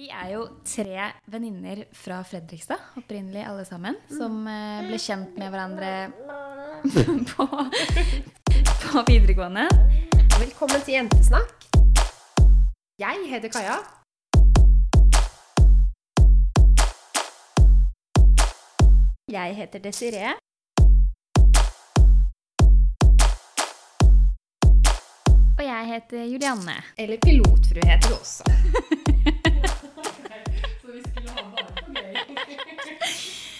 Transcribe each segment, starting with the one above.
Vi er jo tre venninner fra Fredrikstad, opprinnelig alle sammen, som eh, ble kjent med hverandre på, på videregående. Velkommen til Jentesnakk. Jeg heter Kaja. Jeg heter Desiree. Og jeg heter Julianne. Eller Pilotfru heter du også.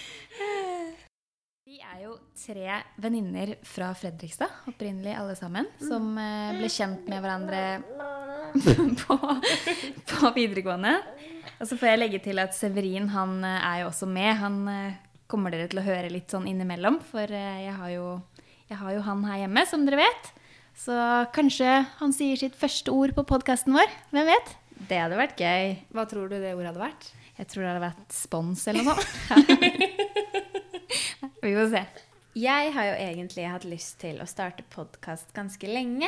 Vi er jo tre venninner fra Fredrikstad, opprinnelig alle sammen, som eh, ble kjent med hverandre på, på videregående. Og så får jeg legge til at Severin han eh, er jo også med. Han eh, kommer dere til å høre litt sånn innimellom, for jeg har, jo, jeg har jo han her hjemme, som dere vet. Så kanskje han sier sitt første ord på podkasten vår. Hvem vet? Det hadde vært gøy. Hva tror du det ordet hadde vært? Jeg tror det hadde vært spons eller noe sånt. Vi får se. Jeg har jo egentlig hatt lyst til å starte podkast ganske lenge.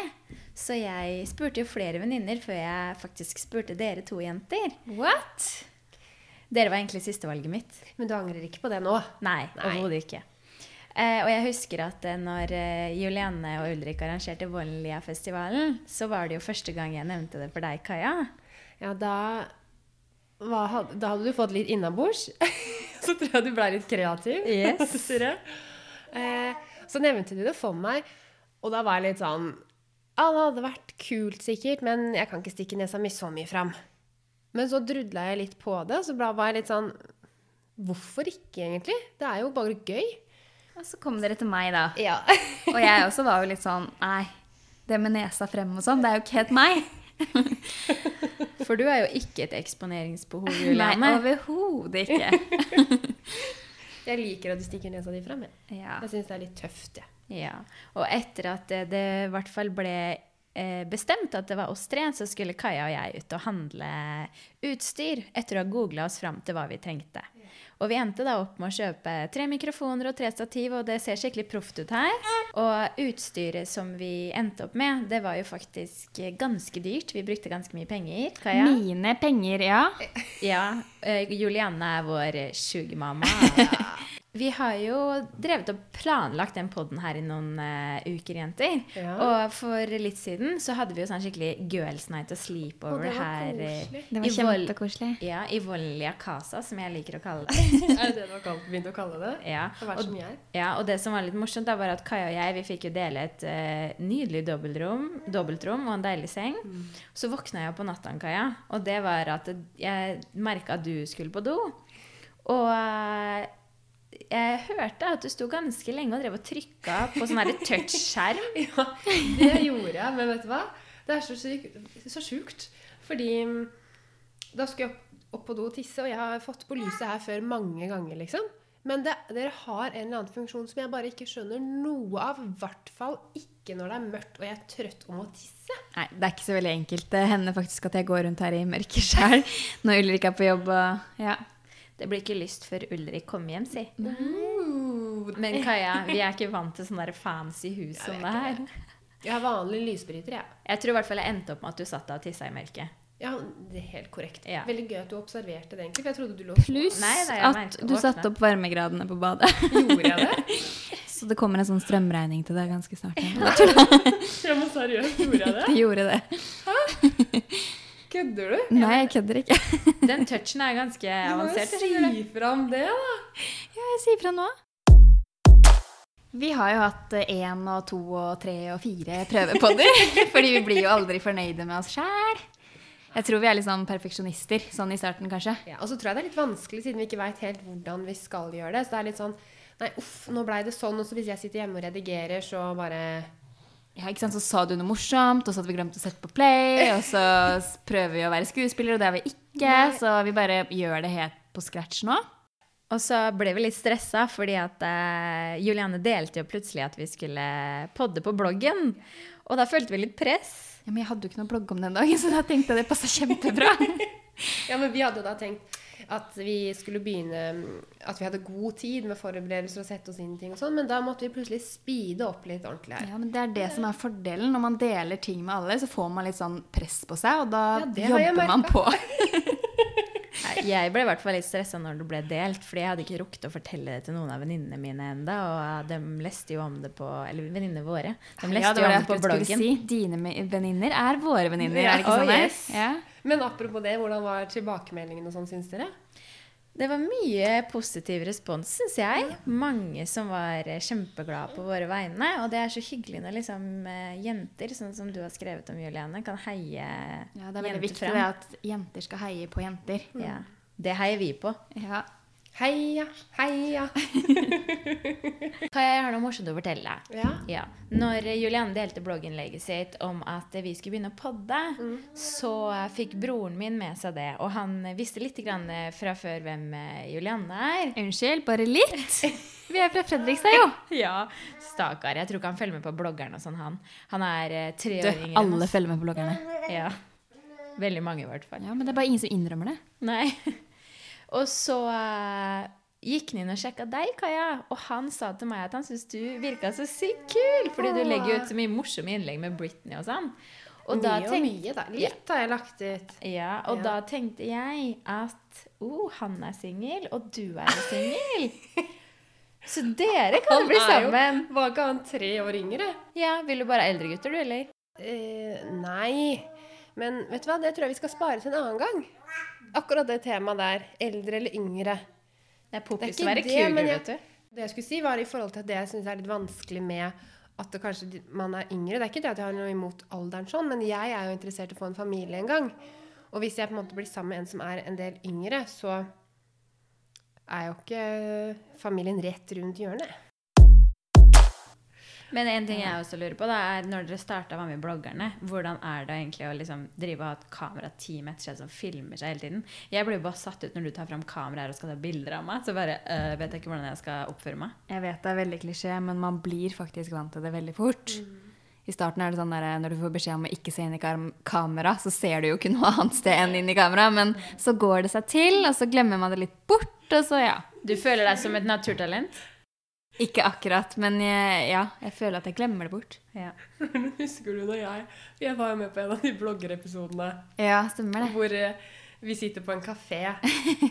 Så jeg spurte jo flere venninner før jeg faktisk spurte dere to jenter. What? Dere var egentlig sistevalget mitt. Men du angrer ikke på det nå? Nei, Nei. overhodet ikke. Eh, og jeg husker at eh, når eh, Julianne og Ulrik arrangerte Vollia-festivalen, så var det jo første gang jeg nevnte det for deg, Kaja. Ja, da hadde, Da hadde du fått litt innabords. så tror jeg du ble litt kreativ. Yes. Eh, så nevnte du det for meg, og da var jeg litt sånn Ja, det hadde vært kult sikkert, men jeg kan ikke stikke nesa mi så mye fram. Men så drudla jeg litt på det, så var jeg litt sånn Hvorfor ikke, egentlig? Det er jo bare gøy. Og så kom dere til meg, da. Ja. Og jeg også var jo litt sånn Nei, det med nesa frem og sånn, det er jo ikke helt meg. For du er jo ikke et eksponeringsbehov, Nei, overhodet ikke. Jeg liker at du stikker nesa di fram. Jeg, Ja. jeg syns det er litt tøft, jeg. Ja. Og etter at det, det i hvert fall ble eh, bestemt at det var oss tre, så skulle Kaja og jeg ut og handle utstyr etter å ha googla oss fram til hva vi trengte. Og vi endte da opp med å kjøpe tre mikrofoner og tre stativ, og det ser skikkelig proft ut her. Og utstyret som vi endte opp med, det var jo faktisk ganske dyrt. Vi brukte ganske mye penger. Kaja? Mine penger, ja. Ja. eh, Julianne er vår sugarmamma. Vi har jo drevet og planlagt den podden her i noen uh, uker, jenter. Ja. Og for litt siden så hadde vi jo sånn skikkelig girls night og sleepover det her. eh, koselig. Det var i Vol- kjempekoselig. Ja, i Vollia Casa, som jeg liker å kalle det. er det det du har begynt å kalle det? Ja. Det her. Ja, og det som var litt morsomt, da var at Kaja og jeg vi fikk jo dele et uh, nydelig dobbeltrom, dobbeltrom og en deilig seng. Så våkna jeg på natta, Kaja, og det var at jeg merka at du skulle på do. Og eh, jeg hørte at du sto ganske lenge og drev og trykka på sånn touch-skjerm. Ja, det gjorde jeg, men vet du hva? Det er så sykt. Så sjukt. Fordi mm, da skulle jeg opp, opp på do og tisse, og jeg har fått på lyset her før mange ganger, liksom. Men det, dere har en eller annen funksjon som jeg bare ikke skjønner noe av. I hvert fall ikke når det er mørkt og jeg er trøtt og må tisse. Nei, det er ikke så veldig enkelt. Det hender faktisk at jeg går rundt her i mørket sjøl når Ulrik er på jobb. Og, ja. Det blir ikke lyst før Ulrik kommer hjem, si. Men Kaja, vi er ikke vant til sånne fancy hus som det her. Jeg har vanlig lysbryter, jeg. Jeg tror i hvert fall jeg endte opp med at du satt deg og tissa i mørket. Ja, det er helt korrekt. Ja. Veldig gøy at du observerte det, egentlig. For jeg trodde du lå Pluss det at du satte opp varmegradene på badet. Gjorde jeg det? Så det kommer en sånn strømregning til deg ganske snart. Ja. Ja, men seriøst, gjorde jeg det? Jeg gjorde det. Kødder du? Nei, jeg kødder ikke. Den touchen er ganske avansert. Du må jo si fra om det, da. Ja, jeg sier fra nå. Vi har jo hatt én og to og tre og fire prøvepodder. fordi vi blir jo aldri fornøyde med oss sjæl. Jeg tror vi er litt sånn perfeksjonister sånn i starten, kanskje. Ja, og så tror jeg det er litt vanskelig, siden vi ikke veit helt hvordan vi skal gjøre det. Så det er litt sånn Nei, uff, nå blei det sånn. Og så hvis jeg sitter hjemme og redigerer, så bare Ja, ikke sant? Så sa du noe morsomt, og så hadde vi glemt å sette på play. Og så prøver vi å være skuespillere, og det er vi ikke. Nei. Så vi bare gjør det helt på scratch nå. Og så ble vi litt stressa, fordi at uh, Juliane delte jo plutselig at vi skulle podde på bloggen. Og da følte vi litt press. Ja, Men jeg hadde jo ikke noe blogg om den dagen, så da tenkte jeg det passa kjempebra. Ja, men vi hadde jo da tenkt at vi skulle begynne At vi hadde god tid med forberedelser og sette oss inn i ting og sånn, men da måtte vi plutselig speede opp litt ordentlig her. Ja, men Det er det som er fordelen. Når man deler ting med alle, så får man litt sånn press på seg, og da Ja, jobber man på. Jeg ble i hvert fall litt stressa når det ble delt, fordi jeg hadde ikke rukket å fortelle det til noen av venninnene mine enda, og de leste jo om det på Eller venninnene våre. De leste Ja, det jo om det på jeg akkurat skulle bloggen. si. Dine venninner er våre venninner, Ja, er det ikke oh, sånn? det yes. Ja. Men apropos det, hvordan var tilbakemeldingen og sånn, syns dere? Det var mye positiv respons, syns jeg. Mange som var eh, kjempeglade på våre vegne. Og det er så hyggelig når liksom eh, jenter, sånn som du har skrevet om, Juliane, kan heie jenter frem. ja, det er veldig viktig at jenter skal heie på jenter. Ja. Det heier vi på. Ja. Heia, heia. Kan jeg har noe morsomt å fortelle? Ja. Ja. Når Julianne delte blogginnlegget sitt om at vi skulle begynne å podde, så fikk broren min med seg det. Og han visste litt grann fra før hvem eh, Julianne er. Unnskyld, bare litt. Vi er fra Fredrikstad, jo. Ja, stakkar. Jeg tror ikke han følger med på bloggerne og sånn, han. Han er eh, tre år yngre alle følger med på bloggerne. Ja. Veldig mange, i hvert fall. Ja, men det er bare ingen som innrømmer det. Nei. Og så uh, gikk han inn og sjekka deg, Kaja, og han sa til meg at han syntes du virka så sykt kul, fordi du legger ut så mye morsomme innlegg med Britney og sånn. Og mye og mye, da. Litt har jeg lagt ut. Ja, og Ja. da tenkte jeg at oh, han er singel, og du er singel. Så dere kan bli er jo- sammen. Var ikke han tre år yngre? Ja, Vil du bare ha eldre gutter, du, eller? Eh, nei. Men vet du hva, det tror jeg vi skal spare til en annen gang. Akkurat det temaet der. Eldre eller yngre. Det er popis å være men vet du. Det jeg skulle si, var i forhold til at det jeg syns er litt vanskelig med at det kanskje man er yngre. Det er ikke det at jeg har noe imot alderen sånn, men jeg er jo interessert i å få en familie en gang. Og hvis jeg på en måte blir sammen med en som er en del yngre, så er jo ikke familien rett rundt hjørnet. Men en ting jeg også lurer på, da, er når dere starta med bloggerne, hvordan er det egentlig å liksom drive og ha et kamerateam etter seg som filmer seg hele tiden? Jeg blir jo bare satt ut når du tar fram kameraer og skal ta bilder av meg. Så bare øh, vet jeg ikke hvordan jeg skal oppføre meg. Jeg vet det er veldig klisjé, men man blir faktisk vant til det veldig fort. I starten er det sånn der, Når du får beskjed om å ikke se inn i kamera, så ser du jo ikke noe annet sted enn inn i kamera. Men så går det seg til, og så glemmer man det litt bort, og så ja. Du føler deg som et naturtalent? Ikke akkurat, men jeg, ja, jeg føler at jeg glemmer det bort. Ja. Husker du når jeg Jeg var jo med på en av de bloggerepisodene Ja, stemmer det. hvor eh, vi sitter på en kafé.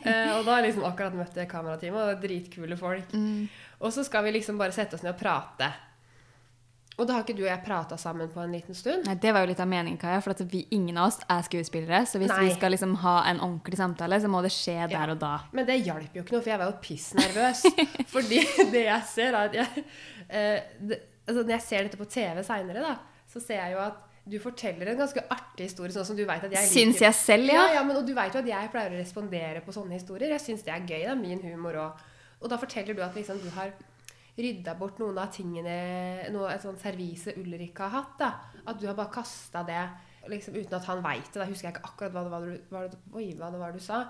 Eh, og da har jeg liksom akkurat møtt kamerateamet, og det er dritkule folk. Mm. Og så skal vi liksom bare sette oss ned og prate. Og da har ikke du og jeg prata sammen på en liten stund. Nei, Det var jo litt av meningen, Kaja, for vi, ingen av oss er skuespillere. Så hvis Nei. vi skal liksom ha en ordentlig samtale, så må det skje Ja. der og da. Men det hjalp jo ikke noe, for jeg var jo pissnervøs. Fordi det jeg ser, er at jeg eh, det, altså Når jeg ser dette på TV seinere, så ser jeg jo at du forteller en ganske artig historie, sånn som du vet at jeg liker. Syns jeg selv, Ja, ja. ja, men, og du vet jo at jeg pleier å respondere på sånne historier. Jeg syns det er gøy. Det er min humor òg. Og da forteller du at liksom, du har rydda bort noen av tingene noe, Et sånt servise Ulrik har hatt. da At du har bare kasta det liksom, uten at han veit det. Da husker jeg ikke akkurat hva det var du, hva det, oi, hva det var du sa.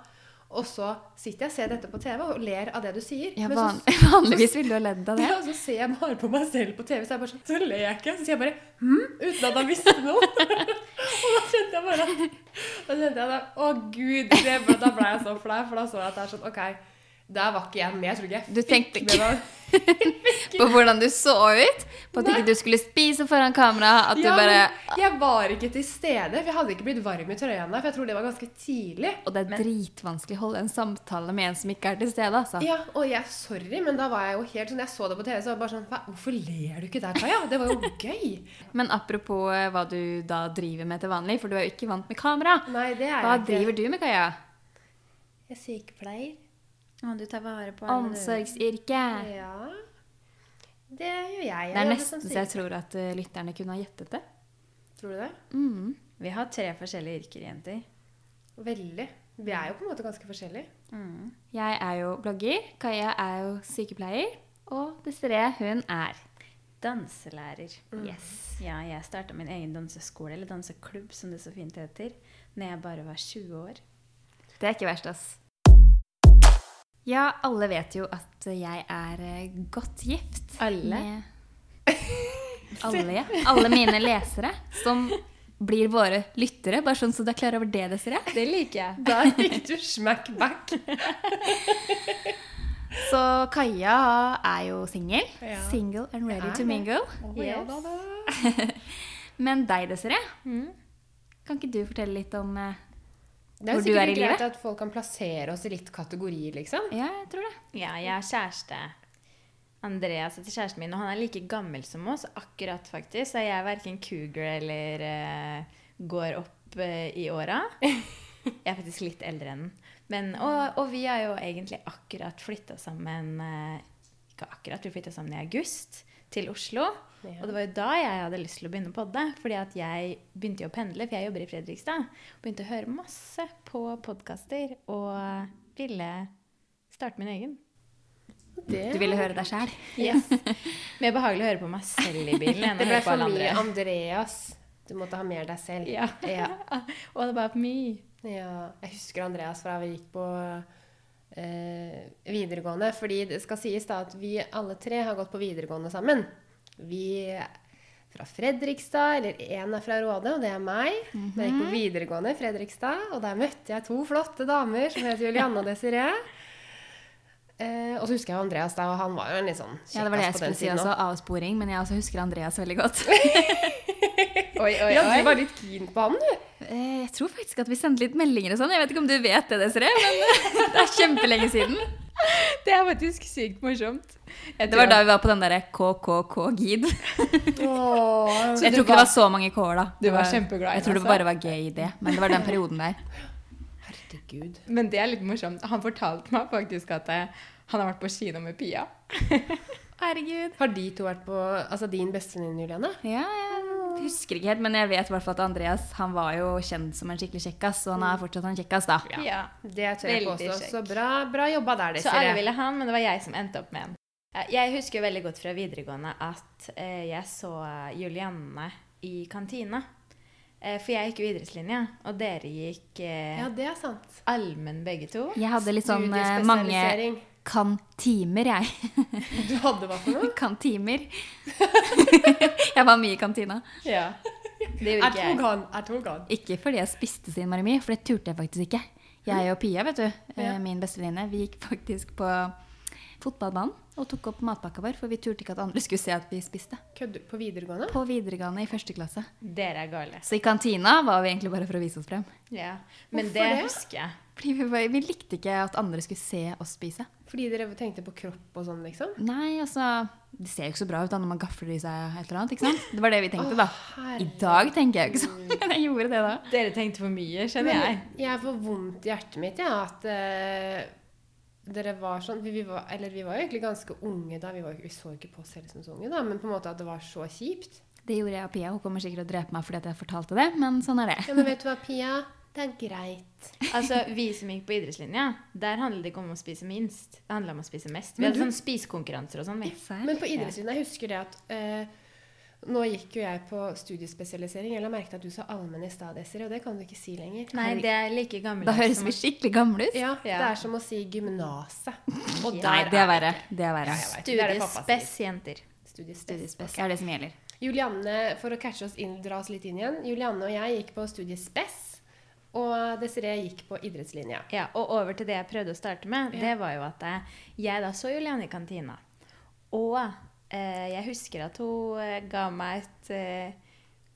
Og så sitter jeg og ser dette på TV og ler av det du sier. ja Men van så, vanligvis ville du ha ledd av det. ja, så ser jeg bare på meg selv på TV, så, jeg bare sånn, så ler jeg ikke. Så sier jeg bare hm, uten at han visste noe. og da kjente jeg bare Da kjente jeg da, Å, gud. Det, da ble jeg så flau, for da så jeg at det er sånn OK, der var ikke jeg med. Jeg tror ikke jeg Du tenkte ikke- På hvordan du så ut. På at ikke du skulle spise foran kamera. At du Ja, bare Jeg var ikke til stede, for jeg hadde ikke blitt varm i trøya ennå. For jeg tror det var ganske tidlig. Og det er dritvanskelig å holde en samtale med en som ikke er til stede, altså. Ja, og jeg, sorry, men da var jeg jo helt sånn Jeg så det på TV, så var jeg bare sånn Hvorfor ler du ikke der, Kaja? Det var jo gøy. Men apropos eh, hva du da driver med til vanlig, for du er jo ikke vant med kamera. Nei, det er Hva jeg ikke. driver du med, Kaja? Jeg er sykepleier. Å, du tar vare på Omsorgsyrke. Ja. Det gjør jeg. jeg Det er nesten så jeg tror at eh, lytterne kunne ha gjettet det. Tror du det? Mm. Vi har tre forskjellige yrker, jenter. Veldig. Vi er jo på en måte ganske forskjellige. Mm. Jeg er jo blogger, Kaja er jo sykepleier, og Desiree, hun er Danselærer. Yes. Ja, jeg starta min egen danseskole, eller danseklubb, som det så fint heter, når jeg bare var 20 år. Det er ikke verst, ass. Ja, alle vet jo at jeg er eh, godt gift. Alle? alle, ja. Alle mine lesere, som blir våre lyttere. Bare sånn så du er klar over det, Desiree. Det liker jeg. Da fikk du smack back. Så Kaja er jo singel. Ja. Single and ready to mingle. ja, da, da. Men deg, Desiree, Mm. kan ikke du fortelle litt om eh, Det er jo sikkert er greit at folk kan plassere oss i litt kategorier, liksom. Ja, jeg tror det. Ja, jeg har kjæreste. Andreas heter kjæresten min, og han er like gammel som oss. Akkurat, faktisk. Så jeg er verken cougar eller uh, går opp uh, i åra. Jeg er faktisk litt eldre enn den. Og, og vi har jo egentlig akkurat flytta sammen uh, Ikke akkurat, vi flytta sammen i august til Oslo. Ja. Og det var jo da jeg hadde lyst til å begynne å podde. Fordi at jeg begynte jo å pendle, for jeg jobber i Fredrikstad. Begynte å høre masse på podkaster og ville starte min egen. Det, Du ville høre deg sjæl. Yes. Mer behagelig å høre på meg selv i bilen enn å det ble høre for mye. Andreas. Du måtte ha mer deg selv. Ja. Ja. Og det var for mye. Ja, jeg husker Andreas fra vi gikk på eh, videregående. Fordi det skal sies da at vi alle tre har gått på videregående sammen. Vi er fra Fredrikstad, eller én er fra Råde, og det er meg. Jeg gikk på videregående i Fredrikstad, og der møtte jeg to flotte damer som heter Julianne og Desiree. Eh, og så husker jeg Andreas da, og han var jo en litt sånn Ja, det var det jeg skulle si også. Avsporing. Men jeg også husker Andreas veldig godt. Oi, oi, Ja, du var litt keen på han, du. Eh, Jeg tror faktisk at vi sendte litt meldinger og sånn. Jeg vet ikke om du vet det, Desiree, men det er kjempelenge siden. Det er faktisk sykt morsomt. Jeg Det var da vi var på den derre KKK-gid. Åh. Jeg tror ikke det var så mange K-er da. Du Det var kjempeglad Jeg tror det bare var gøy det. Men det var den perioden der. Herregud. Men det er litt morsomt. Han fortalte meg faktisk at eh, han har vært på kino med Pia. Herregud. Har de to vært på Altså din bestevenninne, Juliane? Ja, jeg husker ikke helt, men jeg vet i hvert fall at Andreas han var jo kjent som en skikkelig kjekkas, og han er fortsatt en kjekkas, da. Ja. Det tør jeg Veldig påstå. kjekk. Så bra, bra jobba der, Så alle ville han, men det var jeg som endte opp med en. Eh, Jeg husker jo veldig godt fra videregående at eh, jeg så Julianne i kantina. Eh, for jeg gikk jo idrettslinja, og dere gikk eh, Ja, det er sant. allmenn begge to. Jeg hadde litt sånn eh, mange Studiespesialisering. kantimer, jeg. Du hadde hva for noe? Kantimer. jeg var mye i kantina. Ja. Det gjorde ikke tok jeg. han. Jeg tok han. Ikke fordi jeg spiste så innmari mye, for det turte jeg faktisk ikke. Jeg og Pia, vet du, eh, Ja. min bestevenninne, vi gikk faktisk på fotballbanen og tok opp matpakka vår, for vi turte ikke at andre skulle se at vi spiste. Kødder på videregående? På videregående i første klasse. Dere er gale. Så i kantina var vi egentlig bare for å vise oss frem. Ja. Men Hvorfor det, det? husker jeg. Fordi vi, bare, vi likte ikke at andre skulle se oss spise. Fordi dere tenkte på kropp og sånn, liksom? Nei, altså Det ser jo ikke så bra ut da når man gafler i seg et eller annet. ikke sant? Det var det vi tenkte, da. I dag tenker jeg jo ikke sånn. Men jeg gjorde det da. Dere tenkte for mye, skjønner jeg. Men jeg får vondt i hjertet mitt, ja, at eh, dere var sånn vi, vi var, Eller vi var jo egentlig ganske unge da. Vi, var, vi så ikke på oss selv som så unge, da, men på en måte at det var så kjipt. Det gjorde jeg og Pia. Hun kommer sikkert til å drepe meg fordi at jeg fortalte det, men sånn er det. Ja, men vet du hva, Pia? Det er greit. Altså, Vi som gikk på idrettslinja, der handlet det ikke om å spise minst. Det handla om å spise mest. Vi hadde du- sånn spisekonkurranser og sånn. vi. Men på idrettslinja, jeg husker det at eh, Nå gikk jo jeg på studiespesialisering. Jeg la merke til at du sa allmenn i stad, Desiree, og det kan du ikke si lenger. Nei, det er like gammelt Da høres vi skikkelig gamle ut. Ja, Ja. Det er som å si gymnaset. Og Ja. Nei, der det er verre. Det er verre. Jeg. Det er det. Studiespes-jenter. Studiespes. Studiespes er det som gjelder. Julianne, for å catche oss inn, dra oss litt inn igjen. Julianne og jeg gikk på studiespes, og Desiree gikk på idrettslinja. Ja, og over til det jeg prøvde å starte med, Ja. det var jo at eh, jeg da så Juliane i kantina. Og jeg husker at hun eh, ga meg et eh,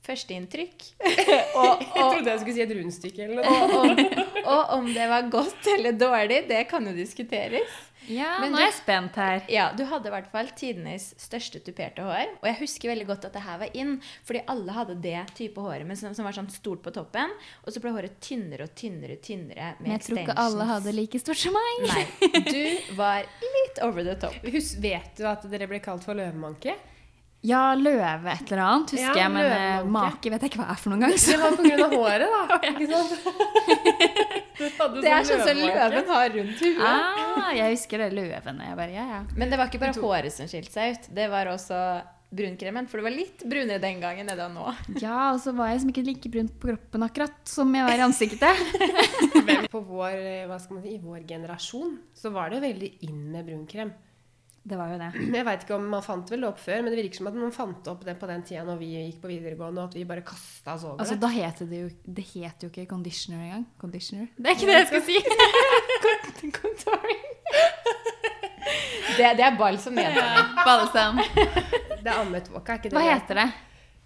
førsteinntrykk. og, Jeg og, trodde jeg skulle si et rundstykke eller noe. og, og, og om det var godt eller dårlig, det kan jo diskuteres. Ja, Men nå du- er jeg spent her. Ja, Du hadde i hvert fall tidenes største tuperte hår. Og jeg husker veldig godt at det her var inn, fordi alle hadde det type håret men som, som var sånn stort på toppen. Og så ble håret tynnere og tynnere tynnere med Men jeg tror ikke alle hadde like stort som meg. Nei, du var litt over the top. Husk, vet du at dere ble kalt for løvemanke? Ja, løve et eller annet, husker Ja, jeg. Men eh, løvemanke. make vet jeg ikke hva er for noen gang. Det var på grunn av håret, da. Ikke sant? Det er sånn som løven har rundt huet. Ah, jeg husker det løven. Jeg bare, ja, ja. Men det var ikke bare håret som skilte seg ut. Det var også brunkremen. For det var litt brunere den gangen enn det er nå. Ja, og så var jeg liksom ikke like brun på kroppen akkurat som jeg var i ansiktet. Men på vår, eh, hva skal man si, i vår generasjon så var det veldig inn med brunkrem. Det var jo det. Jeg vet ikke om Man fant vel det opp før, men det virker som at man fant opp det på den tida når vi gikk på videregående, og at vi bare kasta oss over Altså, det. da het det jo Det het jo ikke conditioner engang. Conditioner. Det er ikke det jeg skal si. Contouring. Det, det er balsam nedvenning. Balsam. Det er Ahmed er ikke det? Hva heter det?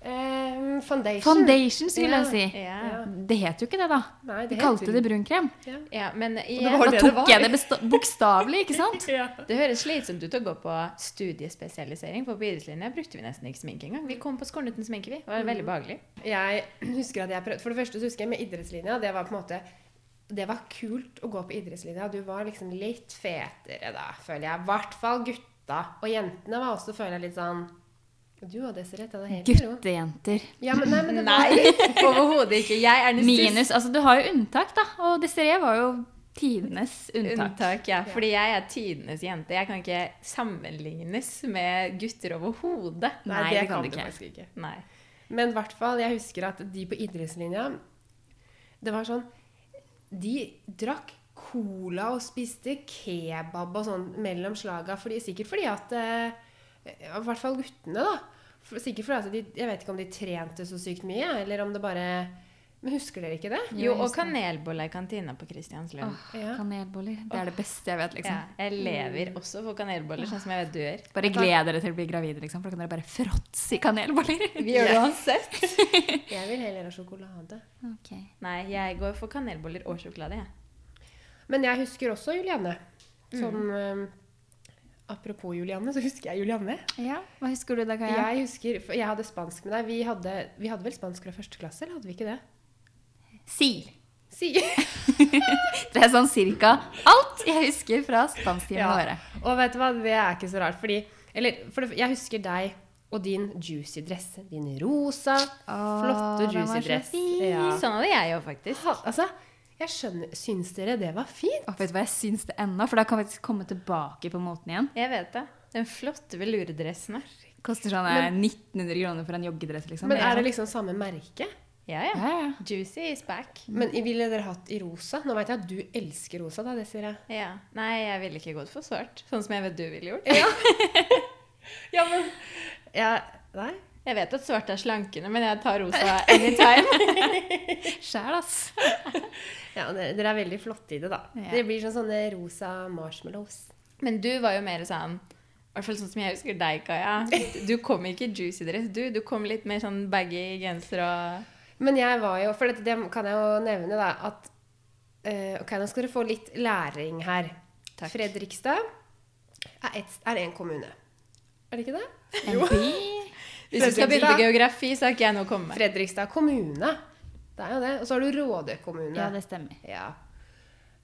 Eh, foundation. Foundation, skulle Ja. jeg si. Ja. Det het jo ikke det, da. Nei, Vi het kalte det brunkrem. Ja. Ja, men det igjen, Da tok det jeg det bokstavelig, ikke sant? det høres slitsomt ut å gå på studiespesialisering, for på idrettslinja brukte vi nesten ikke sminke engang. Vi kom på skolen uten sminke, vi. Det var veldig behagelig. Jeg husker at jeg prøvde For det første så husker jeg med idrettslinja, det var på en måte det var kult å gå på idrettslinja. Du var liksom litt fetere da, føler jeg. I hvert fall gutta. Og jentene var også, føler jeg, litt sånn Du og Desiree, det helt jo. Guttejenter. Ja, men, nei, men det var, Nei, overhodet ikke. Jeg er Minus Altså, du har jo unntak, da. Og Desiree var jo tidenes unntak. Unntak, ja. Fordi jeg er tidenes jente. Jeg kan ikke sammenlignes med gutter overhodet. Nei, Nei, det det kan kan du ikke. ikke. Men i hvert fall, jeg husker at de på idrettslinja Det var sånn De drakk cola og spiste kebab og sånn mellom slaga. Fordi, sikkert fordi at eh, I hvert fall guttene, da. For, sikkert fordi altså, de Jeg vet ikke om de trente så sykt mye, eller om det bare Men husker dere ikke det? Jo, og kanelboller i kantina på Kristianslund. Oh, Ja. kanelboller. Det er det beste jeg vet, liksom. Ja, jeg lever også for kanelboller, sånn som jeg vet du gjør. Bare gled dere til å bli gravide, liksom, for da kan dere bare fråtse i kanelboller. Vi gjør det uansett. Jeg vil heller ha sjokolade. Ok. Nei, jeg går for kanelboller og sjokolade, jeg. Men jeg husker også Julianne. som eh, Apropos Julianne, så husker jeg Julianne. Ja, Hva husker du da, Kaja? Jeg husker, jeg hadde spansk med deg. Vi hadde, vi hadde vel spansk fra første klasse, eller hadde vi ikke det? Si! Si. Det er sånn cirka alt jeg husker fra spansktimene Ja. våre. Og vet du hva, det er ikke så rart, fordi Eller, for det, jeg husker deg og din juicy dress. Din rosa, flotte den var juicy så dress. fin. Ja. Sånn hadde jeg jo faktisk. Ha, altså, jeg skjønner Syns dere det var fint? Og vet du hva jeg syns det ennå? For da kan vi faktisk komme tilbake på moten igjen. Jeg vet det. Den flotte velurdressen her. Koster sånn eh, 1900 kroner for en joggedress, liksom. Men er det liksom samme merke? Ja, ja. Ja, ja. Juicy is back. Men ville dere hatt i rosa? Nå vet jeg at du elsker rosa, da, Desiree. Ja. Nei, jeg ville ikke gått for svart. Sånn som jeg vet du ville gjort. Ja. ja, men ja, Nei? Jeg vet at svart er slankende, men jeg tar rosa anytime. Sjæl, ass. Ja, dere, dere er veldig flotte i det, da. Ja. Dere blir sånn sånne rosa marshmallows. Men du var jo mer sånn i hvert fall sånn som jeg husker deg, Kaja. Du kom ikke i juicy dress, du. Du kom litt mer sånn baggy genser og Men jeg var jo For dette, det kan jeg jo nevne, da, at uh, Ok, nå skal dere få litt læring her. Takk. Fredrikstad er, et, er en kommune. Er det ikke det? En by. Hvis du skal begynne på geografi, så har ikke jeg noe å komme med. Fredrikstad kommune. Det er jo det. Og så har du Råde kommune. Ja, det stemmer. Ja.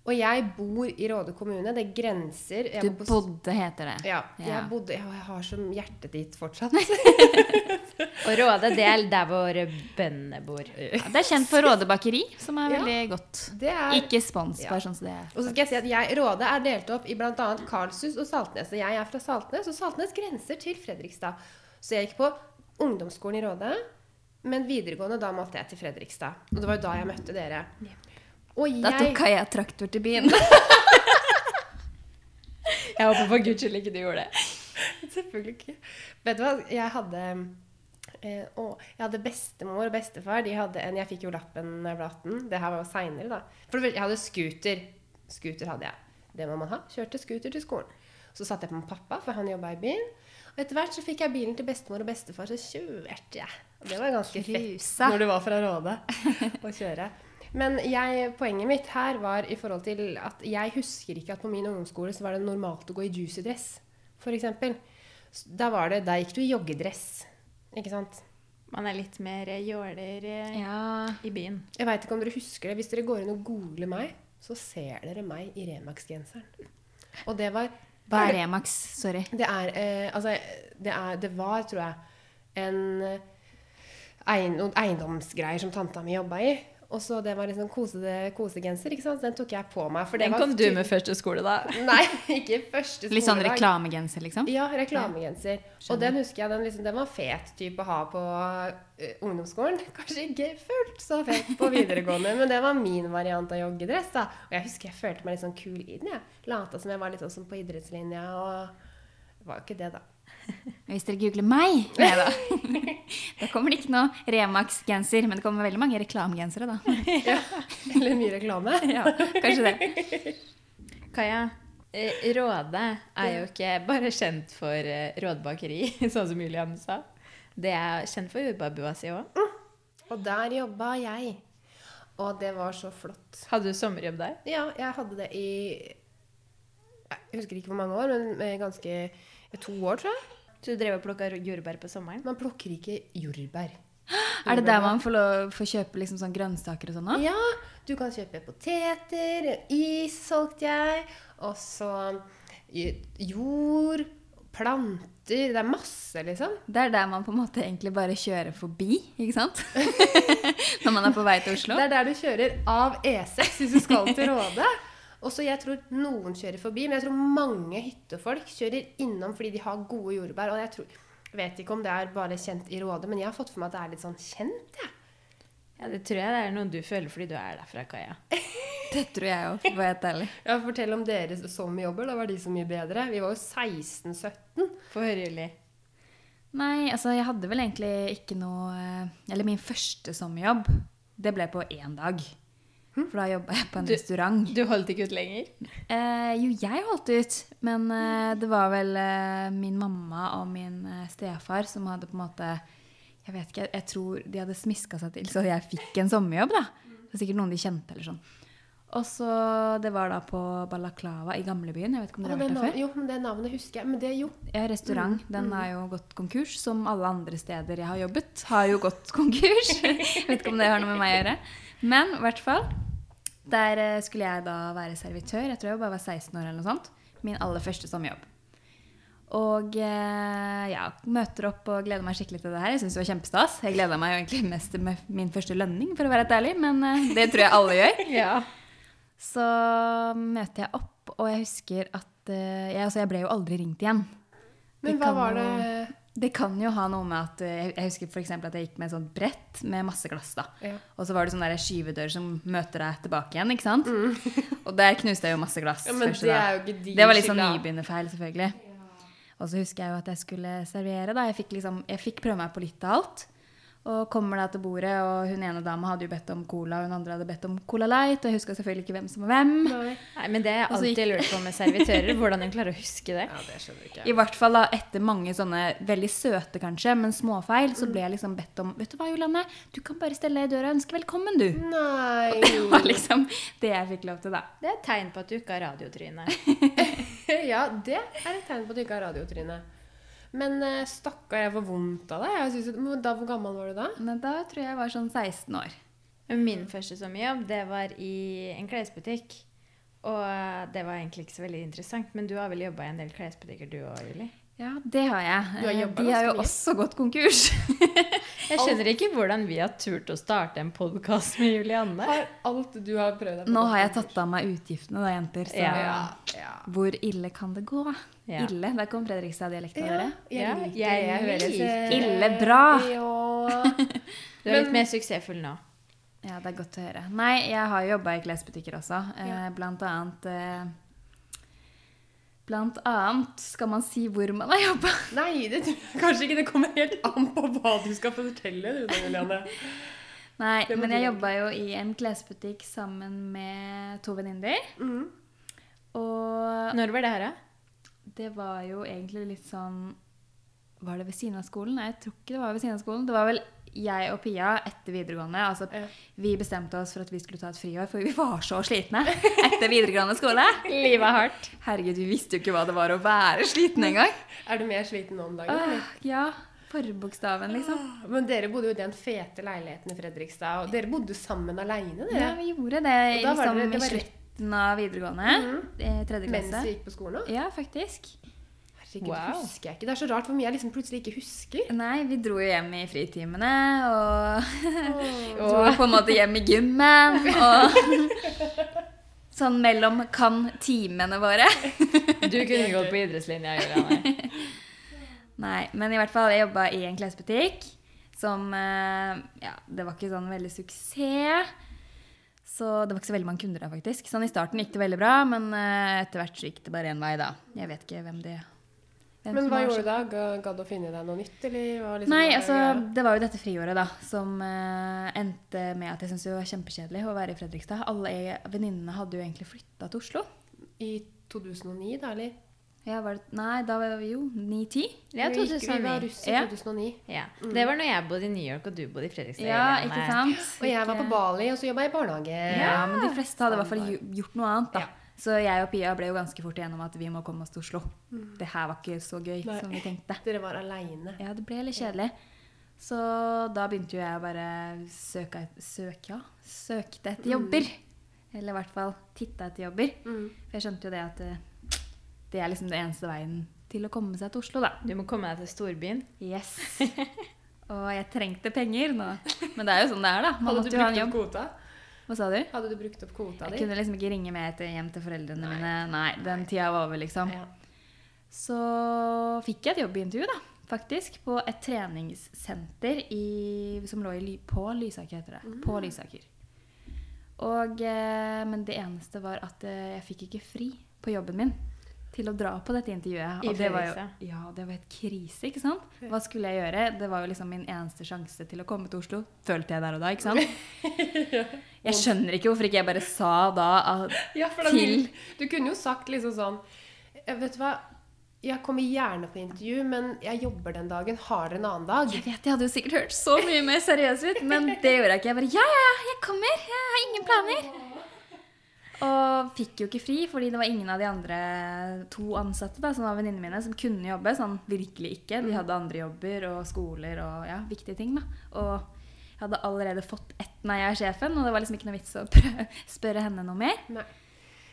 Og jeg bor i Råde kommune. Det grenser jeg Du på bodde, heter det. Ja. Ja. Jeg, bodde, jeg, har som hjertet ditt fortsatt. Og Råde, det er der hvor bøndene bor. Ja, det er kjent for Råde bakeri, som er Ja. veldig godt. Det er Ikke spons, Ja. bare sånn som det er. Og så skal jeg si at jeg, Råde er delt opp i bl.a. Karlshus og Saltnes. Og jeg er fra Saltnes, og Saltnes grenser til Fredrikstad. Så jeg gikk på ungdomsskolen i Råde, men videregående da måtte jeg til Fredrikstad. Og det var jo da jeg møtte dere. Og Da tok jeg Kaja traktor til byen. Jeg håper for guds skyld ikke du gjorde det. Selvfølgelig ikke. Vet du hva, jeg hadde eh, å, jeg hadde bestemor og bestefar. De hadde en, Jeg fikk jo lappen da jeg ble 18. Det her var jo seinere, da. For jeg hadde scooter. Scooter hadde jeg. Det må man ha. Kjørte scooter til skolen. Så satte jeg på med pappa, for han jobba i byen. Og etter hvert så fikk jeg bilen til bestemor og bestefar, så kjørte jeg. Og det var ganske fett når du var fra Råde å kjøre. Men jeg, poenget mitt her var i forhold til at jeg husker ikke at på min ungdomsskole så var det normalt å gå i juicy dress, f.eks. Da var det, da gikk du i joggedress. Ikke sant? Man er litt mer jåler eh, Ja. i byen. Jeg veit ikke om dere husker det. Hvis dere går inn og googler meg, så ser dere meg i Remax-genseren. Og det var Hva er Remax? Sorry. Det er eh, Altså, det, er, det var, tror jeg, en eh, noen eiendomsgreier som tanta mi jobba i. Og så det var liksom kosede, kosegenser, ikke sant. Den tok jeg på meg. For det Den var kom du med første skole, da. Nei, ikke første skoledag. Litt sånn reklamegenser, liksom? Ja, reklamegenser. Og den husker jeg, den, liksom, den var fet type å ha på uh, ungdomsskolen. Kanskje ikke fullt så fet på videregående, men det var min variant av joggedress. da. Og jeg husker jeg følte meg litt sånn kul i den. jeg. Lata som jeg var litt sånn på idrettslinja, og det var jo ikke det, da. Hvis dere googler meg, nei da. da kommer det ikke noe Remax-genser, men det kommer veldig mange reklamegensere, da. Ja, Eller mye reklame. Ja, kanskje det. Kaja, eh, Råde er jo ikke bare kjent for eh, rådbakeri, sånn som Julian sa. Det er kjent for jordbærbua si òg. Og der jobba jeg. Og det var så flott. Hadde du sommerjobb der? Ja, jeg hadde det i Jeg husker ikke hvor mange år, men ganske to år, tror jeg. Så du drev og plukka jordbær på sommeren? Man plukker ikke jordbær. Er det der man får, lov, får kjøpe liksom sånn grønnsaker og sånn? Ja, du kan kjøpe poteter, is solgte jeg, og så jord, planter Det er masse, liksom. Det er der man på en måte egentlig bare kjører forbi, ikke sant? Når man er på vei til Oslo. Det er der du kjører av E6 hvis du skal til Råde. Og så jeg tror noen kjører forbi, men jeg tror mange hyttefolk kjører innom fordi de har gode jordbær. Og jeg tror, vet ikke om det er bare kjent i Råde, men jeg har fått for meg at det er litt sånn kjent. jeg. Ja, Det tror jeg det er noe du føler fordi du er derfra, Kaja. Det tror jeg òg, for å være helt ærlig. Ja, Fortell om dere som jobber. Da var de så mye bedre. Vi var jo 16-17. Få høre, Juli. Nei, altså jeg hadde vel egentlig ikke noe eh, Eller min første sommerjobb, det ble på én dag. For da jobba jeg på en Du- restaurant. Du holdt ikke ut lenger? Eh, jo, jeg holdt ut, men eh, det var vel eh, min mamma og min eh, stefar som hadde på en måte Jeg vet ikke, jeg tror de hadde smiska seg til så jeg fikk en sommerjobb, da. Det var sikkert noen de kjente eller sånn. Og så Det var da på Balaklava i gamlebyen. Jeg vet ikke om dere har vært der før? jo, men det navnet husker jeg. Men det jo. Ja, restaurant. Den har jo gått konkurs, som alle andre steder jeg har jobbet. Har jo gått konkurs. jeg Vet ikke om det har noe med meg å gjøre. Men i hvert fall. Der eh, skulle jeg da være servitør. Jeg tror jeg bare var 16 år eller noe sånt. Min aller første sommerjobb. Og eh, ja, møter opp og gleder meg skikkelig til det her. Jeg syns det var kjempestas. Jeg gleda meg jo egentlig mest til min første lønning, for å være helt ærlig. Men eh, det tror jeg alle gjør. Ja. Så møter jeg opp, og jeg husker at jeg, altså, jeg ble jo aldri ringt igjen. Men hva var det Det kan jo ha noe med at eh, Jeg husker for eksempel at jeg gikk med et sånt brett med masse glass. da. Ja. Og så var det sånn skyvedør som møter deg tilbake igjen. ikke sant? Og der knuste jeg jo masse glass. Mm. Ja, men første det er jo ikke Det var litt sånn nybegynnerfeil, selvfølgelig. Og så husker jeg jo at jeg skulle servere. da. Jeg fikk, liksom, jeg fikk prøve meg på litt av alt. Og kommer da til bordet, og hun ene dama hadde jo bedt om cola, og hun andre hadde bedt om Cola Light. Og jeg huska selvfølgelig ikke hvem som var hvem. Nei. Men det er jeg alltid gikk- lurt på med servitører. Hvordan hun klarer å huske det. Ja, det skjønner ikke I hvert fall da, etter mange sånne veldig søte, kanskje, men småfeil, så ble jeg liksom bedt om Vet du hva, Julianne? Du kan bare stelle deg i døra og ønske velkommen, du. Nei. Og Det var liksom det jeg fikk lov til, da. Det er et tegn på at du ikke har radiotryne. Ja, det er et tegn på at du ikke har radiotryne. Men eh, stakkar, jeg får vondt av. Jeg synes, da, hvor gammel var du da? Men da tror jeg jeg var sånn 16 år. Min første sommerjobb det var i en klesbutikk. Og det var egentlig ikke så veldig interessant. Men du har vel jobba i en del klesbutikker du òg, Julie? Ja, det har jeg. Du har Eh, De har jo mye. også gått konkurs. Jeg skjønner ikke hvordan vi har turt å starte en podkast med Julianne. Har alt du har prøvd deg på Nå har jeg tatt av meg utgiftene, da, jenter. Så Ja. Ja, hvor ille kan det gå? Ja. Ille. Der kom Fredrikstad-dialekten Ja, dere. jeg høres liker- Ille bra. Ja. Du er litt mer suksessfull nå. Ja, det er godt å høre. Nei, jeg har jobba i klesbutikker også. Eh, Ja. Blant annet eh, Blant annet skal man si hvor man har jobba. Nei, det tror jeg kanskje ikke. Det kommer helt an på hva du skal fortelle. Du, Juliane. Nei, men jeg jobba jo i en klesbutikk sammen med to venninner. Mm. Og Når var det her, da? det var jo egentlig litt sånn Var det ved siden av skolen? Nei, jeg tror ikke det var ved siden av skolen. Det var vel jeg og Pia etter videregående. Altså, Ja. vi bestemte oss for at vi skulle ta et friår, for vi var så slitne etter videregående skole. Livet er hardt. Herregud, vi visste jo ikke hva det var å være sliten engang. Er du mer sliten nå om dagen? eller? Ja, forbokstaven, liksom. Men dere bodde jo i den fete leiligheten i Fredrikstad, og dere bodde sammen aleine, Ja, vi gjorde det, liksom, det, det var i slutten av videregående. eh, Tredje Mens vi du gikk på skolen òg? Ja, faktisk. Herregud, Wow. husker jeg ikke. Det er så rart hvor mye jeg liksom plutselig ikke husker. Nei, vi dro jo hjem i fritimene, og oh. dro på en måte hjem i gymmen, og Sånn mellom kan-timene våre. Du kunne gått på idrettslinja, Julianne. Nei, men i hvert fall, jeg jobba i en klesbutikk som eh, Ja, det var ikke sånn veldig suksess. Så det var ikke så veldig mange kunder der, faktisk. Sånn I starten gikk det veldig bra, men eh, etter hvert så gikk det bare én vei, da. Jeg vet ikke hvem det hvem Men hva gjorde du da? Ga- Gadd du å finne deg noe nytt, eller? Hva liksom Nei, altså, det var jo dette friåret da, som uh, endte med at jeg syntes det var kjempekjedelig å være i Fredrikstad. Alle venninnene hadde jo egentlig flytta til Oslo. I 2009, da, eller? Ja, var det, nei, da var vi jo 9-10. Ja, Vi Vi var 2009. russ i Ja. 2009. Ja. Det var når jeg bodde i New York, og du bodde i Fredrikstad. Ja, ikke sant? Og jeg var på Bali, og så jobba jeg i barnehage. Ja, men de fleste hadde i hvert fall gjort noe annet, da. Ja. Så jeg og Pia ble jo ganske fort igjennom at vi må komme oss til Oslo. Det her var ikke så gøy Nei. som vi tenkte. Dere var aleine. Ja, det ble litt kjedelig. Så da begynte jo jeg å bare søke, søke ja, søkte etter jobber. Eller i hvert fall titta etter jobber. Mm. For jeg skjønte jo det at det, det er liksom det eneste veien til å komme seg til Oslo, da. Du må komme deg til storbyen. Yes. Og jeg trengte penger nå. Men det er jo sånn det er, da. Man Hadde måtte du brukt opp kvota? Hva sa du? Hadde du brukt opp kvota Jeg kunne liksom ikke ringe med etter hjem til foreldrene mine. Nei, den tida var over, liksom. Ja. Så fikk jeg et jobbintervju, da. Faktisk. På et treningssenter i, som lå i, på Lysaker, heter det. På Lysaker. Og, eh, men det eneste var at eh, jeg fikk ikke fri på jobben min til å dra på dette intervjuet. I Og det var jo ja, det var et krise, ikke sant? Hva skulle jeg gjøre? Det var jo liksom min eneste sjanse til å komme til Oslo. Følte jeg der og da, ikke sant? Jeg skjønner ikke hvorfor ikke jeg bare sa da at Ja, da Til- Du kunne jo sagt liksom sånn «Eh, Vet du hva, jeg kommer gjerne på intervju, men jeg jobber den dagen. Har dere en annen dag? Jeg vet, jeg hadde jo sikkert hørt så mye mer seriøs ut, men det gjorde jeg ikke. Jeg bare ja, ja, ja, jeg kommer. Jeg har ingen planer. Og fikk jo ikke fri, fordi det var ingen av de andre to ansatte da, som var venninnene mine, som kunne jobbe. Sånn virkelig ikke. De hadde andre jobber og skoler og ja, viktige ting. da. Og jeg hadde allerede fått ett nei av sjefen, og det var liksom ikke noe vits å prøve, spørre henne noe mer. Nei.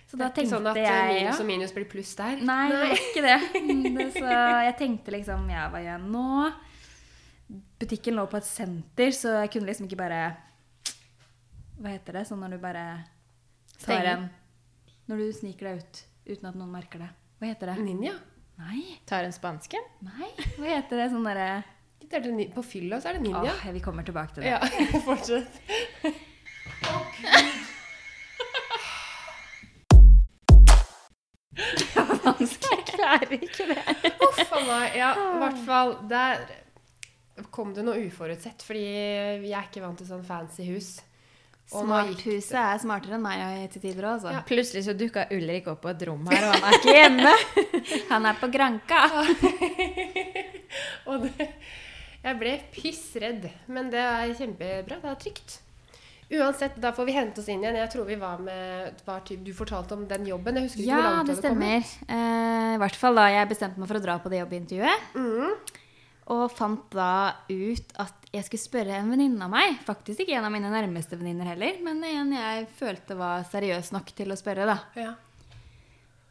Så Det da er ikke tenkte sånn at jeg minus og minus blir pluss der? Nei, det var ikke det. Mm, det. Så jeg tenkte liksom Ja, hva gjør jeg nå? Butikken lå på et senter, så jeg kunne liksom ikke bare Hva heter det? Sånn når du bare tar Stenger. en Når du sniker deg ut uten at noen merker det. Hva heter det? Ninja? Nei, Tar en spansken? nei. Hva heter det? Sånn derre Det er det ni- På fylla så er det ninja. Åh, vi kommer tilbake til det. Ja, fortsett. Jeg klarer ikke det. Uff a meg. Ja, i hvert fall der kom det noe uforutsett, fordi jeg er ikke vant til sånn fancy hus. Smarthuset er smartere enn meg til tider òg, ja. Plutselig så dukka Ulrik opp på et rom her, og han er ikke hjemme. Han er på Granka. Og det, jeg ble pissredd, men det er kjempebra. Det er trygt. Uansett, da får vi hente oss inn igjen. Jeg tror vi var med var typ, Du fortalte om den jobben. Jeg husker ikke hvor langt det stemmer. Eh, I hvert fall da jeg bestemte meg for å dra på det jobbintervjuet. Mm. Og fant da ut at jeg skulle spørre en venninne av meg. Faktisk ikke en av mine nærmeste venninner heller, men en jeg følte var seriøs nok til å spørre, da. Ja.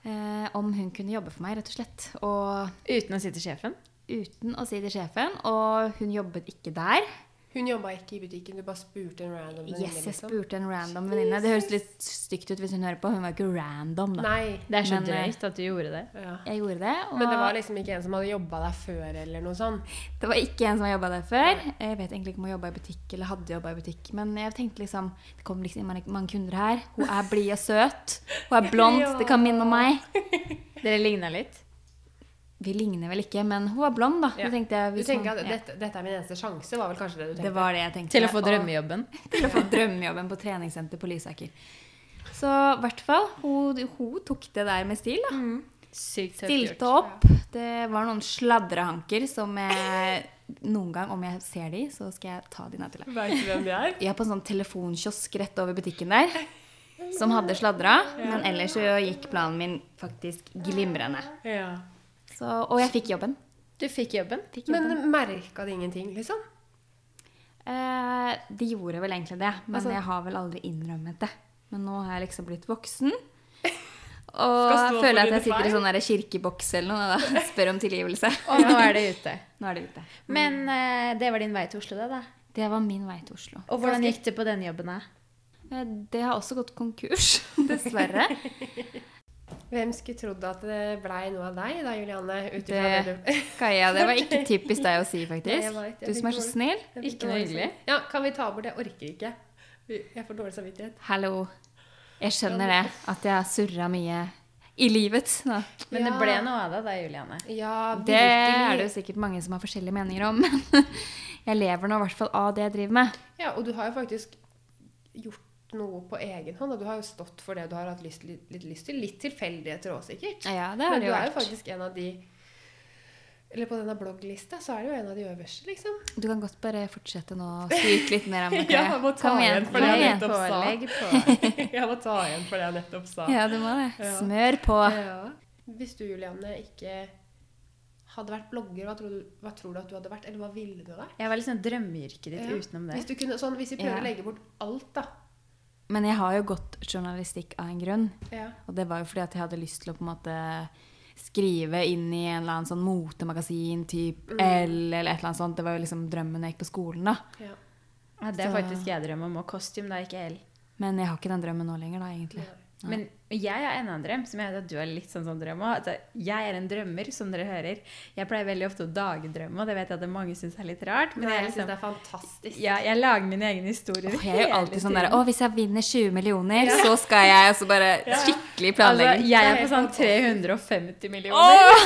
Eh, om hun kunne jobbe for meg, rett og slett. Og Uten å si til sjefen. Uten å si til sjefen. Og hun jobbet ikke der. Hun jobba ikke i butikken, du bare spurte en random venninne. Yes, jeg liksom. spurte en random venninne. Det høres litt stygt ut hvis hun hører på. Hun var ikke random, da. Nei. Det er så Men, eh, drøyt at du gjorde det. Ja. Jeg gjorde det. Og Men det var liksom ikke en som hadde jobba der før, eller noe sånt. Det var ikke en som hadde jobba der før. Jeg vet egentlig ikke om hun jobba i butikk eller hadde jobba i butikk. Men jeg tenkte liksom Det kommer liksom mange, mange kunder her. Hun er blid og søt. Hun er blond. Ja. Det kan minne om meg. Dere ligna litt. Vi ligner vel ikke, men hun var blond, da. Ja. Jeg, Du tenker man- at ja. dette, dette er min eneste sjanse, var vel kanskje det du tenkte? Det var det jeg tenkte. Til å få drømmejobben. Til å få drømmejobben på treningssenter på Lysaker. Så i hvert fall, hun, hun tok det der med stil. da. Sykt søtt Stilte opp. Det var noen sladrehanker som jeg Noen gang, om jeg ser de, så skal jeg ta de ned til deg. Vet du hvem de er? Jeg er på en sånn telefonkiosk rett over butikken der. Som hadde sladra. Men ellers så gikk planen min faktisk glimrende. Ja. Så, og jeg fikk jobben. Du fikk jobben. Fikk jobben. Men merka det ingenting, liksom? Eh, de gjorde vel egentlig det, men Altså- jeg har vel aldri innrømmet det. Men nå har jeg liksom blitt voksen. Og føler at jeg sitter i sånn kirkeboks eller noe da. Spør om tilgivelse. Og nå er det ute. Er det ute. Men eh, det var din vei til Oslo, det, da. Det var min vei til Oslo. Og hvordan gikk det på den jobben, da? Eh, Det har også gått konkurs, dessverre. Hvem skulle trodd at det blei noe av deg da, Julianne? Det, Kaja, det var ikke typisk deg å si, Nei, faktisk. jeg vet, jeg Du som er så snill. Ikke noe hyggelig. Ja, kan vi ta bort det? Jeg orker ikke. Jeg får dårlig samvittighet. Hallo. Jeg skjønner det, at jeg har surra mye i livet. Da. Men det ble noe av det, da, Julianne. Ja, Det er det jo sikkert mange som har forskjellige meninger om, men jeg lever nå i hvert fall av det jeg driver med. Ja, og du har jo faktisk gjort noe på egen hånd. Og du har jo stått for det du har hatt lyst, litt, litt lyst til. Litt tilfeldigheter òg, sikkert. Ja, det har Men det du vært. er jo faktisk en av de Eller på denne blogglista så er det jo en av de øverste, liksom. Du kan godt bare fortsette nå og skryte litt mer om det. Ja, jeg må ta Kom igjen for det jeg nettopp sa. Jeg må ta igjen for det jeg nettopp sa. Ja, du må det. Ja. Smør på. Ja. Hvis du, Julianne, ikke hadde vært blogger, hva tror, du, hva tror du at du hadde vært? Eller hva ville du vært? Jeg var liksom drømmeyrket ditt Ja. utenom Hvis, det. du kunne, sånn, hvis vi prøver Ja. å legge bort alt, da. Men jeg har jo gått journalistikk av en grunn. Ja. Og det var jo fordi at jeg hadde lyst til å på en måte skrive inn i en eller annen sånn motemagasin type L eller et eller annet sånt. Det var jo liksom drømmen da jeg gikk på skolen, da. Ja. Ja, det er Så- faktisk jeg drømmer om. Og kostyme, da, ikke L. Men jeg har ikke den drømmen nå lenger, da, egentlig. Ja. Men jeg har enda en drøm, som jeg vet at du har litt sånn sånn drøm òg. Jeg er en drømmer, som dere hører. Jeg pleier veldig ofte å dagdrømme, og det vet jeg at mange syns er litt rart. Men Nei, jeg, jeg syns liksom, det er fantastisk. ja, jeg lager mine egne historier. Åh, jeg er jo alltid sånn der. Å, hvis jeg vinner 20 millioner, så skal jeg altså bare Ja. skikkelig Altså, jeg er på sånn 350 millioner.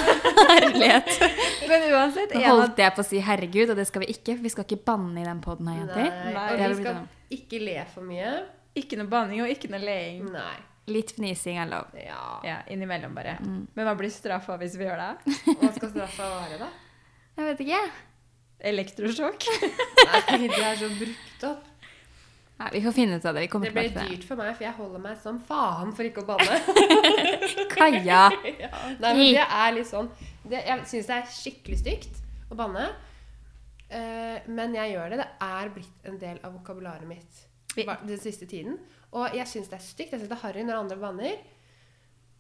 Herlighet. Men uansett Nå holdt jeg på å si herregud, og det skal vi ikke. Vi skal ikke banne i den poden her, jenter. Nei. Nei, Og vi vi skal ikke le for mye. ikke noe banning og ikke noe leing. Nei. Litt fnising er lov. Ja. Ja, innimellom bare. Mm. Men hva blir straffa hvis vi gjør det? Hva skal straffa være, da? Jeg vet ikke. Elektrosjokk? Nei, det er så brukt opp. Nei, vi får finne ut av det. Vi kommer Det blir dyrt for meg, for jeg holder meg som faen for ikke å banne. Kaja. Kaja. Nei, men det er litt sånn det, Jeg syns det er skikkelig stygt å banne. Uh, men jeg gjør det. Det er blitt en del av vokabularet mitt den siste tiden. Og jeg syns det er stygt. Jeg syns det er harry når andre banner.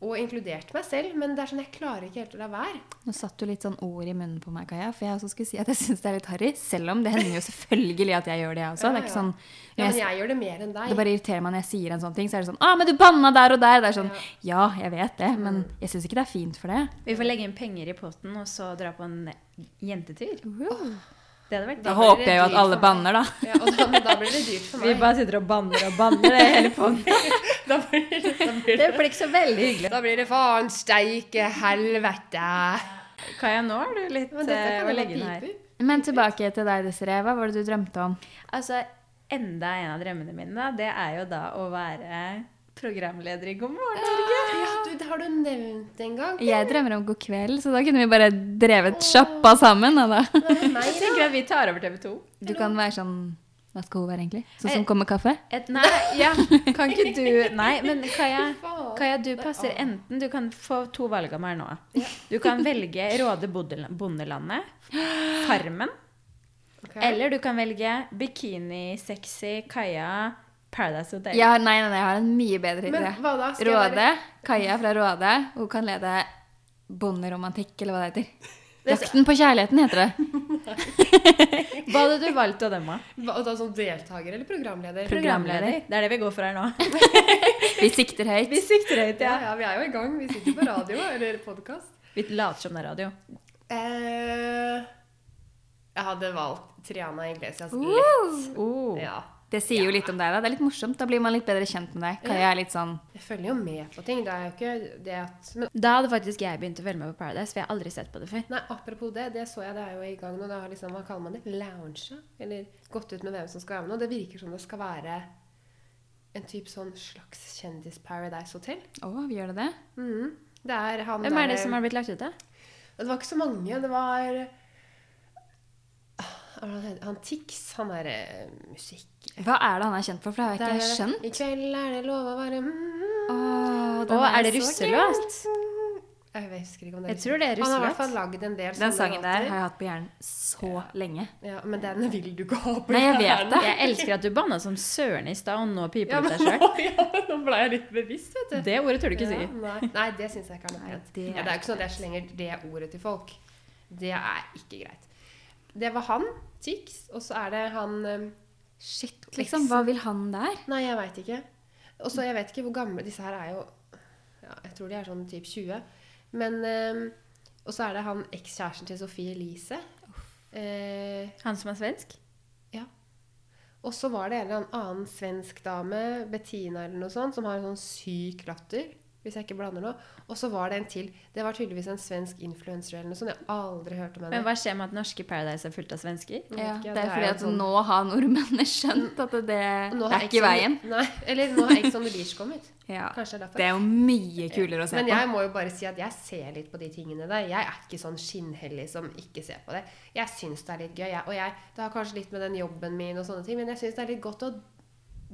Og inkludert meg selv. Men det er sånn, jeg klarer ikke helt å la være. Nå satt du litt sånn ord i munnen på meg, Kaja. For jeg også skulle si at jeg syns det er litt harry. Selv om det hender jo selvfølgelig at jeg gjør det, jeg også. Det er ikke sånn Ja, men jeg, gjør det mer enn deg. Det bare irriterer meg når jeg sier en sånn ting. Så er det sånn Å, men du banna der og der. Det er sånn Ja, jeg vet det, men jeg syns ikke det er fint for det. Vi får legge inn penger i potten og så dra på en jentetur. Det hadde vært Da håper jeg jo at alle banner, da. Ja, og da, da blir det dyrt for meg. Vi bare sitter og banner og banner det hele poden. Da blir det, da blir Det det, blir ikke så veldig hyggelig. da blir det faen steike helvete. Kaja, nå er du litt Men dette eh, kan å legge her. Men tilbake til deg, Desiree. Hva var det du drømte om? Altså, enda en av drømmene mine, da, det er jo da å være programleder i God morgen Norge. Ja, du, det har du nevnt en gang. Jeg drømmer om God kveld, så da kunne vi bare drevet sjappa sammen. Da. Nei, Jeg tenker at vi tar over TV 2. Du kan være sånn Hva skal hun være, egentlig? Sånn som kommer kaffe? Et, nei, ja, kan ikke du Nei, men Kaja. Kaja, du passer enten Du kan få to valg av meg nå. Du kan velge Råde bondelandet, Farmen, Okay. eller du kan velge Bikini-sexy Kaja, Paradise Hotel. Jeg har, nei, nei, nei, jeg har en mye bedre idé. Råde. Kaja fra Råde. Hun kan lede bonderomantikk, eller hva det heter. Jakten på kjærligheten heter det. Hva hadde du valgt av dem, da? Da som deltaker eller programleder? Programleder. Det er det vi går for her nå. Vi sikter høyt. Vi sikter høyt, Ja, ja. ja, vi er jo i gang. Vi sitter på radio eller podkast. Vi later som det er radio. Eh, jeg hadde valgt Triana Iglesias lett. Uh, Oh. Ja. Det sier jo litt om deg, da. Det er litt morsomt. Da blir man litt bedre kjent med deg. Kaja er litt sånn Jeg følger jo med på ting. Det er jo ikke det at Men Da hadde faktisk jeg begynt å følge med på Paradise, for jeg har aldri sett på det før. nei, apropos det, det så jeg, det er jo i gang nå. Det har liksom, hva kaller man det? Lounge? Eller gått ut med hvem som skal være med nå. Det virker som det skal være en type sånn slags kjendis-Paradise-hotell. Å, vi gjør det det? Mhm. Det er han Hvem er det der- som har blitt lagt ut, da? Det var ikke så mange. Det var Ah, hva er det? Han Tix, han er eh, musikk... Hva er det han er kjent for? For det har jeg er- ikke skjønt. I kveld er det lov å være mm, Åh, Å, er det russelåt? Jeg husker ikke om det Jeg tror det er Han har i hvert fall lagd en del Den sånne sangen der har jeg hatt på hjernen så lenge. Ja, men den vil du ikke ha på Nei, jeg vet det. Jeg elsker at du banna som søren i stad, og nå piper du ja, deg sjøl. ja, nå ble jeg litt bevisst, vet du. Det ordet tør du ikke Ja, si. nei, nei, det syns jeg ikke er noe pent. det er det er jo ikke sånn at jeg slenger det ordet til folk. Det er ikke greit. Det var han, Tix, og så er det han eh, Shit, liksom. Hva vil han der? Nei, jeg veit ikke. Og så jeg vet ikke hvor gamle Disse her er jo ja, Jeg tror de er sånn typ 20. Men eh, Og så er det han ekskjæresten til Sofie Elise. Eh, Han som er svensk? ja. Og så var det en eller annen svensk dame, Bettina eller noe sånt, som har en sånn syk latter. Hvis jeg ikke blander noe. Og så var det en til. Det var tydeligvis en svensk influenser eller noe sånt. Jeg har aldri hørt om henne. Men hva skjer med at norske Paradise er fullt av svensker? Ja, ikke, det er jo fordi at sånn- nå har nordmennene skjønt at det, det er ikke Ex veien. Nei, eller nå har Ex on the Beach kommet. Ja. Kanskje det er derfor. Det er jo mye kulere å se på. Men jeg må jo bare si at jeg ser litt på de tingene der. Jeg er ikke sånn skinnhellig som ikke ser på det. Jeg syns det er litt gøy. Jeg, og jeg, det har kanskje litt med den jobben min og sånne ting, men jeg syns det er litt godt å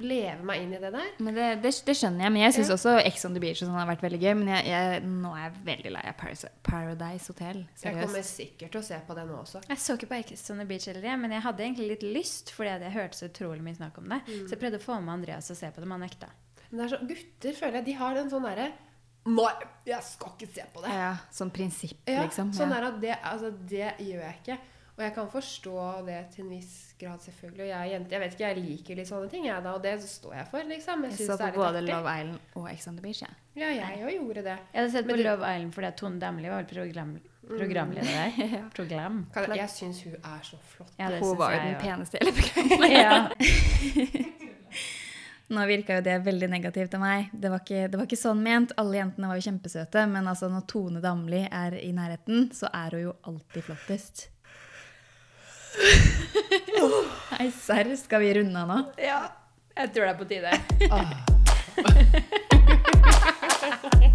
leve meg inn i det der. Men det, det, det skjønner jeg. Men jeg syns Ja. også Ex on the Beach sånn har vært veldig gøy. Men jeg, jeg, nå er jeg veldig lei av Paradise, Paradise Hotel. Jeg kommer sikkert til å se på det nå også. Jeg så ikke på Ex on the Beach heller, men jeg hadde egentlig litt lyst, fordi jeg hørte så utrolig mye snakk om det. Så jeg prøvde å få med Andreas og se på det, men han nekta. Men det er så, gutter føler jeg de har en sånn derre Nei, jeg skal ikke se på det. Ja, sånn prinsipp, Ja, liksom. sånn ja. er at det, altså, det gjør jeg ikke. Og jeg kan forstå det til en viss grad, selvfølgelig. Og jeg er jente. Jeg vet ikke, jeg liker litt sånne ting, jeg da. Og det står jeg for, liksom. Jeg Jeg så på både artig. Love Island og Ex on the Beach. Ja. Ja, jeg òg gjorde det. Jeg hadde sett Men på du- Love Island fordi Tone Damli var program, programleder der. Program. Jeg syns hun er så flott. Ja, Hun var jo den peneste i hele programmet. Ja. Nå virka jo det veldig negativt av meg. Det var, ikke, det var ikke sånn ment. Alle jentene var jo kjempesøte, men altså når Tone Damli er i nærheten, så er hun jo alltid flottest. Nei, serr, skal vi runde av nå? ja. Jeg tror det er på tide.